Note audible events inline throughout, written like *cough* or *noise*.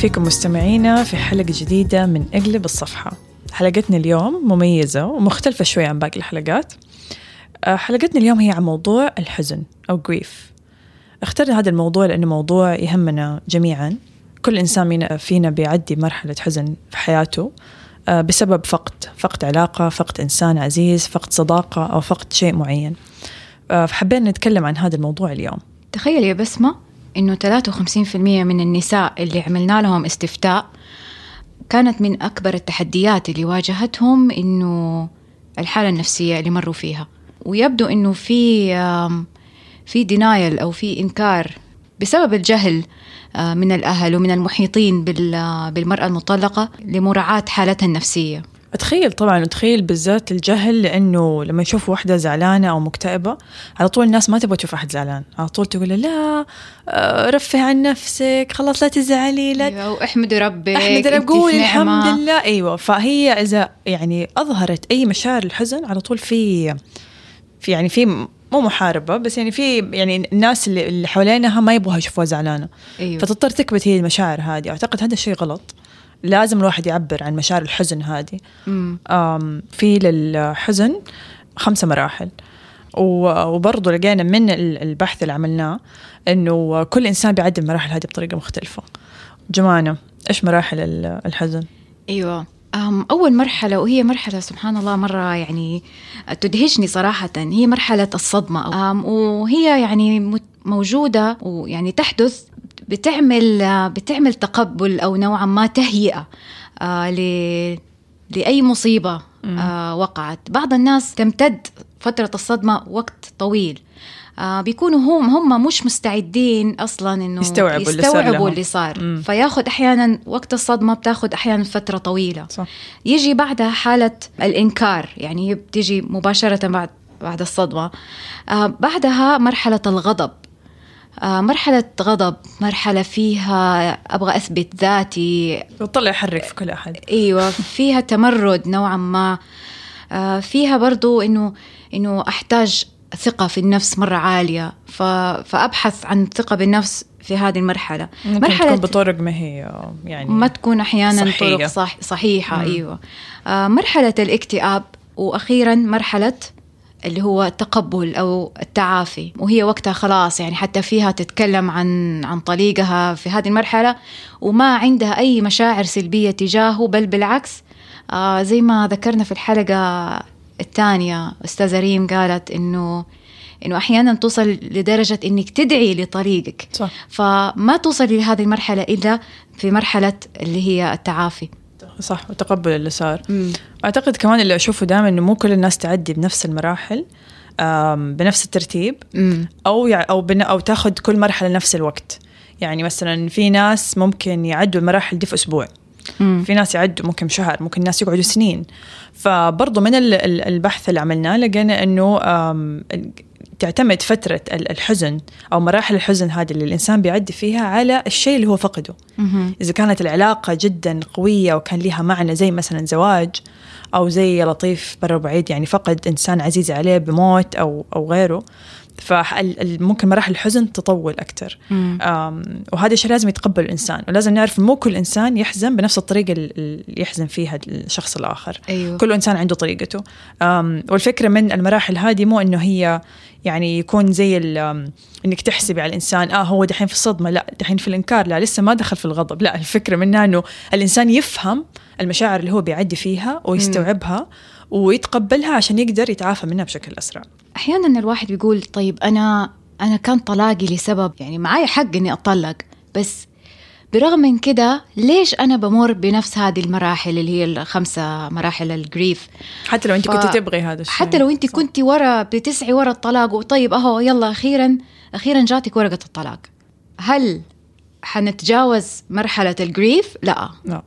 فيكم مستمعينا في حلقة جديدة من أقلب الصفحة. حلقتنا اليوم مميزة ومختلفة شوي عن باقي الحلقات. آه، حلقتنا اليوم هي عن موضوع الحزن أو grief. اخترنا هذا الموضوع لأنه موضوع يهمنا جميعا. كل إنسان فينا بيعدي مرحلة حزن في حياته آه، بسبب فقد فقد علاقة فقد إنسان عزيز فقد صداقة أو فقد شيء معين. آه، فحبينا نتكلم عن هذا الموضوع اليوم. تخيل يا بسمة إنه 53% من النساء اللي عملنا لهم استفتاء كانت من أكبر التحديات اللي واجهتهم إنه الحالة النفسية اللي مروا فيها. ويبدو إنه في في دينايل أو في إنكار بسبب الجهل آه، من الأهل ومن المحيطين بالمرأة المطلقة لمراعاة حالتها النفسية. أتخيل طبعا أتخيل بالذات الجهل لأنه لما يشوف واحدة زعلانة أو مكتئبة على طول الناس ما تبغى تشوف أحد زعلان. على طول تقول لا آه، رفه عن نفسك خلاص لا تزعلي لا أيوة احمدي ربك أحمدي ربك قولي الحمد لله. أيوة فهي إذا يعني أظهرت أي مشاعر الحزن على طول في في يعني في مو محاربة بس يعني في يعني الناس اللي, اللي حوالينها ما يبغوها يشوفوها زعلانة. أيوة. فتضطر تكبت هي المشاعر هذه. أعتقد هذا الشيء غلط. لازم الواحد يعبر عن مشاعر الحزن هذه. في للحزن خمسة مراحل. وبرضه لقينا من البحث اللي عملناه إنه كل إنسان بيعدي المراحل هذه بطريقة مختلفة. جمانه إيش مراحل الحزن؟ أيوه. أول مرحلة وهي مرحلة سبحان الله مرة يعني تدهشني صراحة هي مرحلة الصدمة. وهي يعني موجودة ويعني تحدث بتعمل بتعمل تقبل أو نوعا ما تهيئة آه لأي مصيبة آه وقعت. بعض الناس تمتد فترة الصدمة وقت طويل. آه بيكونوا هم هم مش مستعدين أصلا إنه يستوعبوا, يستوعبوا اللي صار, اللي صار. فياخذ أحيانا وقت الصدمة بتاخذ أحيانا فترة طويلة. صح. يجي بعدها حالة الإنكار يعني بتيجي مباشرة بعد بعد الصدمة. بعدها مرحلة الغضب. مرحلة غضب مرحلة فيها أبغى أثبت ذاتي. وطلع يحرك في كل أحد. أيوة *laughs* فيها تمرد نوعا ما. آه، فيها برضو إنه إنه أحتاج ثقة في النفس مرة عالية. فأبحث عن ثقة بالنفس في هذه المرحلة. ممكن مرحلة تكون بطرق ما هي يعني ما تكون أحيانا صحية. طرق صح صحيحة مم. أيوة. آه، مرحلة الاكتئاب وأخيرا مرحلة اللي هو التقبل أو التعافي وهي وقتها خلاص يعني حتى فيها تتكلم عن عن طليقها في هذه المرحلة وما عندها أي مشاعر سلبية تجاهه بل بالعكس آه زي ما ذكرنا في الحلقة الثانية أستاذة ريم قالت إنه إنه أحيانا توصل لدرجة إنك تدعي لطريقك صح. فما توصل لهذه المرحلة إلا في مرحلة اللي هي التعافي صح وتقبل اللي صار مم. أعتقد كمان اللي أشوفه دائما إنه مو كل الناس تعدي بنفس المراحل بنفس الترتيب مم. أو أو أو تاخذ كل مرحلة نفس الوقت يعني مثلا في ناس ممكن يعدوا المراحل دي في أسبوع مم. في ناس يعدوا ممكن شهر ممكن ناس يقعدوا سنين فبرضه من البحث اللي عملناه لقينا إنه تعتمد فترة الحزن أو مراحل الحزن هذه اللي الإنسان بيعدي فيها على الشيء اللي هو فقده. إذا كانت العلاقة جدا قوية وكان لها معنى زي مثلا زواج أو زي لطيف برا بعيد يعني فقد إنسان عزيز عليه بموت أو أو غيره فممكن مراحل الحزن تطول أكثر وهذا الشيء لازم يتقبل الإنسان ولازم نعرف مو كل إنسان يحزن بنفس الطريقة اللي يحزن فيها الشخص الآخر. أيوه. كل إنسان عنده طريقته. والفكرة من المراحل هذه مو إنه هي يعني يكون زي إنك تحسبي على الإنسان آه هو دحين في الصدمة لا دحين في الإنكار لا لسه ما دخل في الغضب. لا الفكرة منها إنه الإنسان يفهم المشاعر اللي هو بيعدي فيها ويستوعبها ويتقبلها عشان يقدر يتعافى منها بشكل أسرع. أحيانا الواحد بيقول طيب أنا أنا كان طلاقي لسبب يعني معايا حق إني اتطلق بس برغم من كده ليش أنا بمر بنفس هذه المراحل اللي هي الخمسة مراحل الجريف حتى لو أنت ف... كنت تبغي هذا الشيء. حتى لو أنت كنت ورا بتسعي ورا الطلاق وطيب أهو يلا أخيرا أخيرا جاتك ورقة الطلاق. هل حنتجاوز مرحلة الجريف لا. لا.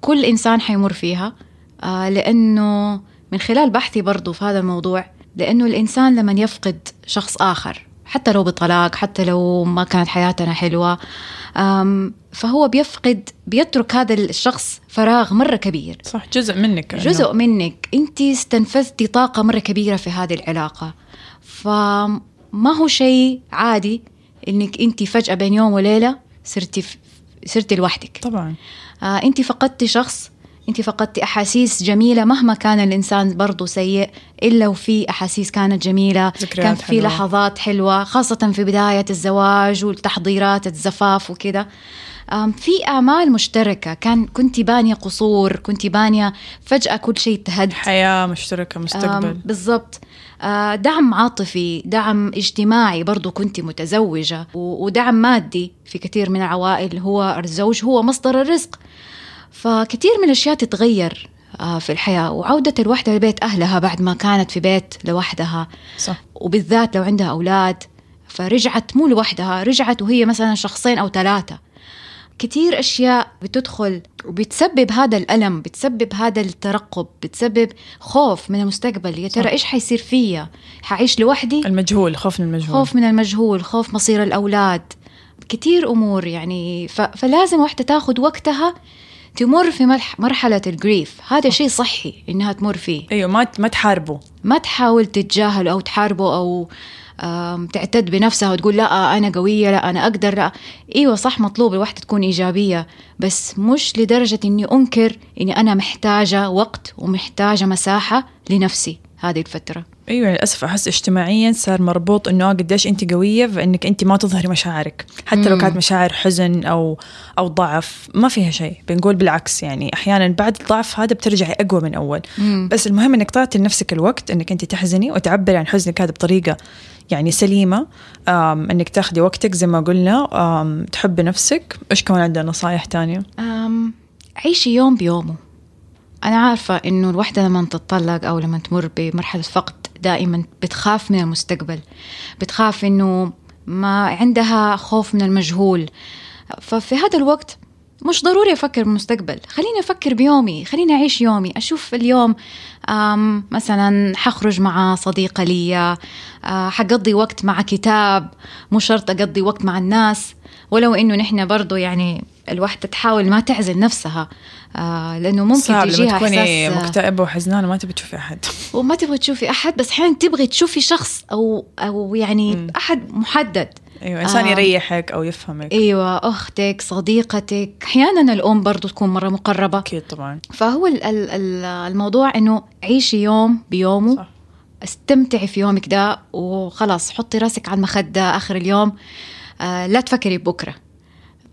كل إنسان حيمر فيها آه لأنه من خلال بحثي برضو في هذا الموضوع لأنه الإنسان لما يفقد شخص آخر حتى لو بطلاق حتى لو ما كانت حياتنا حلوة فهو بيفقد بيترك هذا الشخص فراغ مرة كبير. صح جزء منك جزء أنه. منك. أنت استنفذتي طاقة مرة كبيرة في هذه العلاقة. فما هو شيء عادي إنك أنت فجأة بين يوم وليلة صرتي صرتي لوحدك. طبعا. آه أنت فقدتي شخص أنت فقدتي أحاسيس جميلة مهما كان الإنسان برضه سيء الا وفي أحاسيس كانت جميلة كان في حلوة. لحظات حلوة خاصة في بداية الزواج والتحضيرات الزفاف وكذا. في اعمال مشتركة. كان كنت بانية قصور كنت بانية فجأة كل شيء تهد. حياة مشتركة مستقبل. بالضبط. آه، دعم عاطفي دعم اجتماعي برضو كنت متزوجة ودعم مادي في كثير من العوائل. هو الزوج هو مصدر الرزق. فكثير من الأشياء تتغير آه، في الحياة وعودة الوحدة لبيت أهلها بعد ما كانت في بيت لوحدها. صح. وبالذات لو عندها أولاد فرجعت مو لوحدها رجعت وهي مثلا شخصين أو ثلاثة. كثير أشياء بتدخل وبتسبب هذا الألم بتسبب هذا الترقب بتسبب خوف من المستقبل. يا ترى إيش حيصير فيا؟ حعيش لوحدي؟ المجهول خوف من المجهول. خوف من المجهول خوف مصير الأولاد. كثير أمور يعني فلازم واحدة تاخذ وقتها تمر في مرحلة الجريف هذا شيء صحي إنها تمر فيه. أيوة ما ما تحاربه. ما تحاول تتجاهل أو تحاربه أو تعتد بنفسها وتقول لا أنا قوية لا أنا أقدر لا. أيوة صح مطلوب الواحدة تكون إيجابية بس مش لدرجة إني أنكر إني أنا محتاجة وقت ومحتاجة مساحة لنفسي هذه الفترة. أيوه للأسف أحس اجتماعيا صار مربوط إنه قديش أنت قوية فانك أنت ما تظهري مشاعرك. حتى. لو كانت مشاعر حزن أو أو ضعف ما فيها شيء. بنقول بالعكس يعني أحيانا بعد الضعف هذا بترجعي أقوى من أول. مم. بس المهم إنك تعطي لنفسك الوقت إنك أنت تحزني وتعبري عن حزنك هذا بطريقة يعني سليمة. إنك تاخذي وقتك زي ما قلنا. تحبي نفسك. إيش كمان عندنا نصائح تانية؟ عيشي يوم بيومه. أنا عارفة إنه الوحدة لما تتطلق أو لما تمر بمرحلة فقد دائما بتخاف من المستقبل بتخاف إنه ما عندها خوف من المجهول. ففي هذا الوقت مش ضروري أفكر بالمستقبل خليني أفكر بيومي خليني أعيش يومي أشوف اليوم مثلا حخرج مع صديقة لي آه، حقضي وقت مع كتاب مو شرط أقضي وقت مع الناس ولو إنه نحن برضو يعني الوحدة تحاول ما تعزل نفسها آه لأنه ممكن صعب تجيها لما تكوني مكتئبة وحزنانة ما تبي تشوفي أحد. وما تبغي تشوفي أحد بس أحيانا تبغي تشوفي شخص أو أو يعني م. أحد محدد. أيوه إنسان آه يريحك أو يفهمك. أيوه أختك صديقتك أحيانا الأم برضو تكون مرة مقربة. أكيد طبعا. فهو الموضوع إنه عيشي يوم بيومه صح. استمتعي في يومك ده وخلاص حطي راسك على المخدة آخر اليوم. آه لا تفكري بكرة.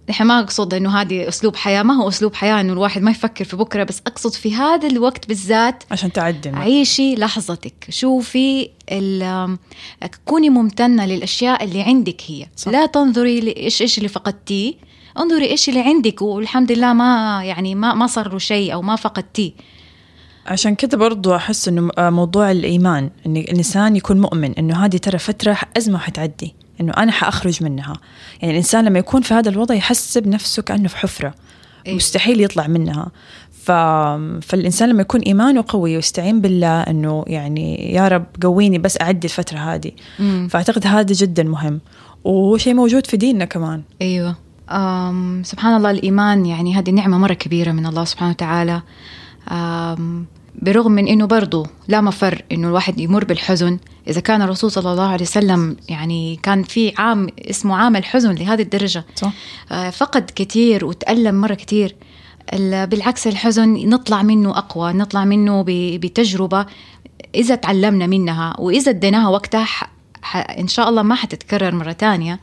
نحن ما أقصد إنه هذه أسلوب حياة ما هو أسلوب حياة إنه الواحد ما يفكر في بكرة بس أقصد في هذا الوقت بالذات عشان تعدي. عيشي لحظتك شوفي كوني ممتنة للأشياء اللي عندك هي. صح. لا تنظري لإيش إيش اللي فقدتيه. انظري إيش اللي عندك والحمد لله ما يعني ما ما صار له شيء أو ما فقدتيه. عشان كده برضو أحس إنه موضوع الإيمان إن الإنسان يكون مؤمن إنه هذه ترى فترة أزمة حتعدي. إنه أنا حأخرج منها. يعني الإنسان لما يكون في هذا الوضع يحس بنفسه كأنه في حفرة. إيه؟ مستحيل يطلع منها. ف... فالإنسان لما يكون إيمانه قوي ويستعين بالله أنه يعني يا رب قويني بس أعدي الفترة هذه. مم. فأعتقد هذا جدا مهم. وشيء موجود في ديننا كمان. أيوة. أم سبحان الله الإيمان يعني هذه نعمة مرة كبيرة من الله سبحانه وتعالى. أم برغم من إنه برضه لا مفر إنه الواحد يمر بالحزن إذا كان الرسول صلى الله عليه وسلم يعني كان في عام اسمه عام الحزن لهذه الدرجة صح. آه، فقد كثير وتألم مرة كثير بالعكس الحزن نطلع منه أقوى نطلع منه بتجربة إذا تعلمنا منها وإذا اديناها وقتها إن شاء الله ما حتتكرر مرة ثانية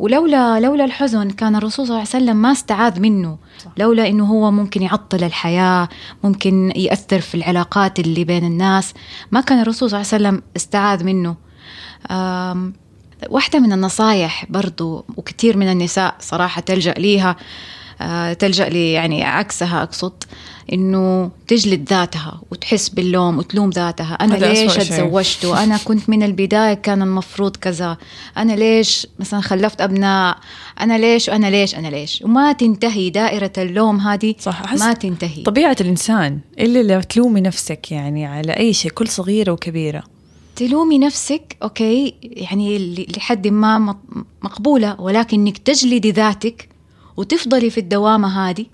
ولولا لولا الحزن كان الرسول صلى الله عليه وسلم ما استعاذ منه. صح. لولا إنه هو ممكن يعطل الحياة ممكن يأثر في العلاقات اللي بين الناس. ما كان الرسول صلى الله عليه وسلم استعاذ منه. واحدة من النصايح برضو وكثير من النساء صراحة تلجأ ليها. تلجأ لي يعني عكسها أقصد إنه تجلد ذاتها وتحس باللوم وتلوم ذاتها. أنا ليش أتزوجت؟ وأنا كنت من البداية كان المفروض كذا. أنا ليش مثلا خلفت أبناء؟ أنا ليش؟ وأنا ليش؟ أنا ليش؟ وما تنتهي دائرة اللوم هذه. صح ما تنتهي. طبيعة الإنسان إلا لو تلومي نفسك يعني على أي شيء كل صغيرة وكبيرة. تلومي نفسك أوكي يعني لحد ما مقبولة ولكن انك تجلدي ذاتك وتفضلي في الدوامة هذه.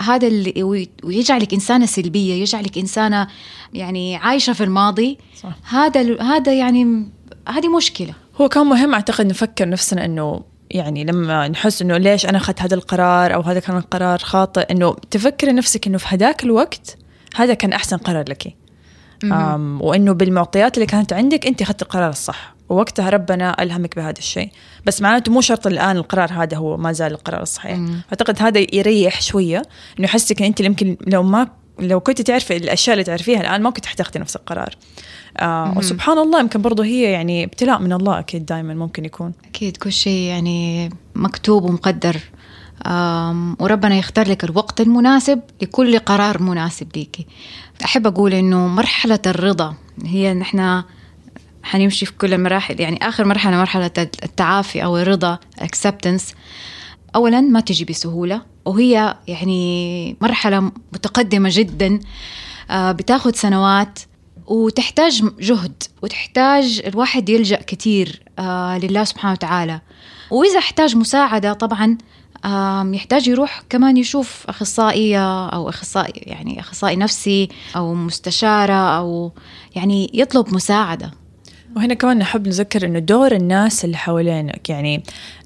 هذا اللي ويجعلك إنسانة سلبية يجعلك إنسانة يعني عايشة في الماضي. صح. هذا هذا يعني هذه مشكلة. هو كان مهم أعتقد نفكر نفسنا إنه يعني لما نحس إنه ليش أنا أخذت هذا القرار أو هذا كان القرار خاطئ إنه تفكري نفسك إنه في هذاك الوقت هذا كان أحسن قرار لك. وإنه بالمعطيات اللي كانت عندك أنت أخذت القرار الصح. ووقتها ربنا ألهمك بهذا الشيء. بس معناته مو شرط الآن القرار هذا هو ما زال القرار الصحيح. أعتقد هذا يريح شوية إنه يحسك إن أنت يمكن لو ما لو كنت تعرفي الأشياء اللي تعرفيها الآن ما كنت حتاخذي نفس القرار. آه وسبحان الله يمكن برضه هي يعني ابتلاء من الله أكيد دائما ممكن يكون. أكيد كل شيء يعني مكتوب ومقدر. وربنا يختار لك الوقت المناسب لكل قرار مناسب ليكي. أحب أقول إنه مرحلة الرضا هي نحن حنمشي في كل المراحل يعني آخر مرحلة مرحلة التعافي أو الرضا acceptance. أولا ما تجي بسهولة وهي يعني مرحلة متقدمة جدا. آه، بتاخد سنوات وتحتاج جهد وتحتاج الواحد يلجأ كثير آه، لله سبحانه وتعالى. وإذا احتاج مساعدة طبعا يحتاج يروح كمان يشوف أخصائية أو أخصائي يعني أخصائي نفسي أو مستشارة أو يعني يطلب مساعدة. وهنا كمان نحب نذكر إنه دور الناس اللي حوالينك. يعني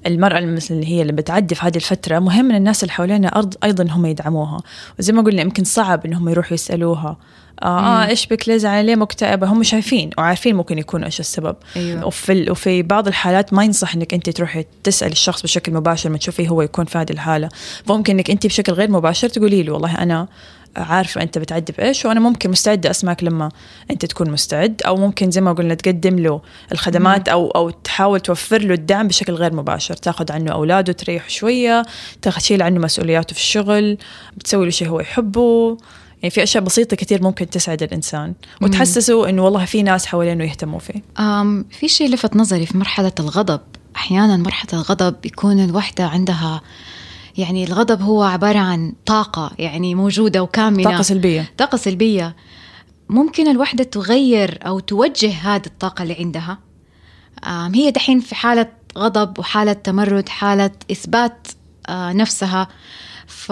المرأة مثل اللي هي اللي بتعدي في هذه الفترة مهم إن الناس اللي حوالينها أرض أيضا هم يدعموها. وزي ما قلنا يمكن صعب انهم يروحوا يسألوها. آه, آه إيش بك؟ ليه زعلانه ليه مكتئبة؟ هم شايفين وعارفين ممكن يكون إيش السبب. أيوة. وفي وفي بعض الحالات ما ينصح إنك أنت تروحي تسأل الشخص بشكل مباشر ما تشوفي هو يكون في هذه الحالة. فممكن إنك أنت بشكل غير مباشر تقولي له والله أنا عارفة أنت بتعدي بإيش وأنا ممكن مستعدة أسمعك لما أنت تكون مستعد أو ممكن زي ما قلنا تقدم له الخدمات أو أو تحاول توفر له الدعم بشكل غير مباشر. تاخذ عنه أولاده تريح شوية تشيل عنه مسؤولياته في الشغل بتسوي له شيء هو يحبه. يعني في أشياء بسيطة كثير ممكن تسعد الإنسان وتحسسه إنه والله في ناس حوالينه يهتموا فيه. أم في شيء لفت نظري في مرحلة الغضب. أحيانا مرحلة الغضب بيكون الوحدة عندها يعني الغضب هو عبارة عن طاقة يعني موجودة وكامنة. طاقة سلبية. طاقة سلبية. ممكن الوحدة تغير أو توجه هذه الطاقة اللي عندها. هي دحين في حالة غضب وحالة تمرد حالة إثبات آه، نفسها. ف...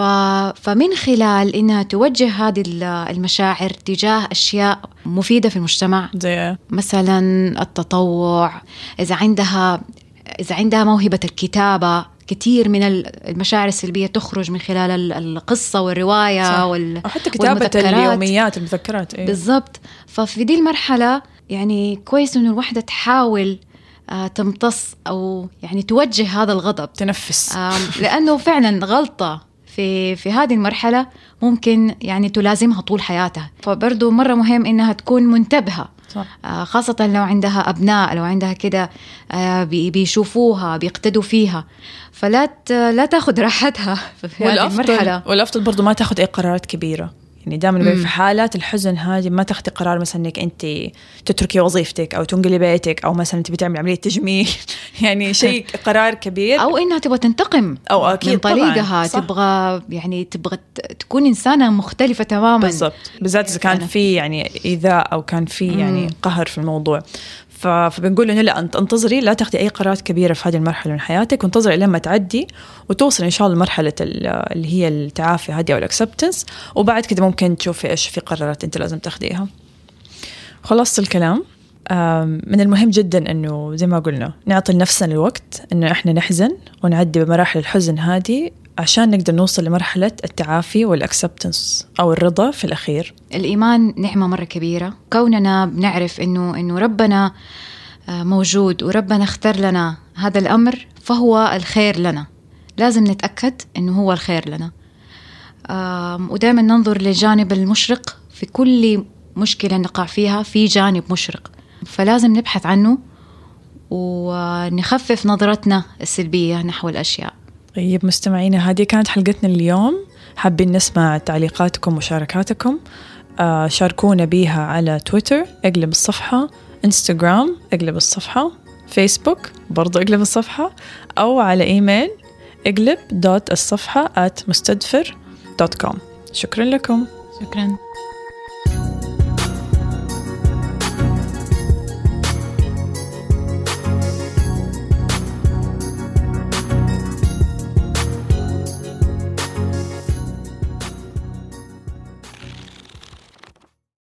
فمن خلال إنها توجه هذه المشاعر تجاه أشياء مفيدة في المجتمع. زي مثلا التطوع إذا عندها إذا عندها موهبة الكتابة كثير من المشاعر السلبية تخرج من خلال القصة والرواية صح. وال حتى كتابة اليوميات المذكرات إيه؟ بالضبط. ففي دي المرحلة يعني كويس إنه الوحدة تحاول آه، تمتص أو يعني توجه هذا الغضب. تنفس. لأنه فعلا غلطة. في في هذه المرحلة ممكن يعني تلازمها طول حياتها. فبرضه مرة مهم إنها تكون منتبهة. صح. آه، خاصة لو عندها أبناء لو عندها كده آه، بيشوفوها بيقتدوا فيها. فلا لا تاخذ راحتها *laughs* في هذه المرحلة. والأفضل برضو ما تاخذ أي قرارات كبيرة. يعني دائما في حالات الحزن هذه ما تاخذي قرار مثلا إنك أنت تتركي وظيفتك أو تنقلي بيتك أو مثلا تبي تعملي عملية تجميل. *laughs* يعني شيء *laughs* قرار كبير. أو إنها تبغى تنتقم أو أكيد من طريقها تبغى يعني تبغى تكون إنسانة مختلفة تماما. بالضبط. بالذات إذا كان في يعني إيذاء أو كان في يعني قهر في الموضوع. فبنقول إنه لا انتظري لا تاخذي أي قرارات كبيرة في هذه المرحلة من حياتك وانتظري لما تعدي وتوصل إن شاء الله لمرحلة اللي هي التعافي هذه أو الاكسبتنس وبعد كده ممكن تشوفي إيش في قرارات أنت لازم تاخذيها خلصت الكلام. من المهم جدا إنه زي ما قلنا نعطي لنفسنا الوقت إنه إحنا نحزن ونعدي بمراحل الحزن هذه عشان نقدر نوصل لمرحلة التعافي والأكسبتنس أو الرضا في الأخير. الإيمان نعمة مرة كبيرة. كوننا بنعرف إنه إنه ربنا آه، موجود وربنا اختار لنا هذا الأمر فهو الخير لنا. لازم نتأكد إنه هو الخير لنا. ودائما ننظر للجانب المشرق في كل مشكلة نقع فيها في جانب مشرق. فلازم نبحث عنه ونخفف نظرتنا السلبية نحو الأشياء. طيب مستمعينا هذه كانت حلقتنا اليوم. حابين نسمع تعليقاتكم ومشاركاتكم. آه شاركونا بيها على تويتر أقلب الصفحة إنستغرام أقلب الصفحة فيسبوك برضو أقلب الصفحة أو على إيميل أقلب dot الصفحة at مستدفر dot com شكرا لكم. شكرا.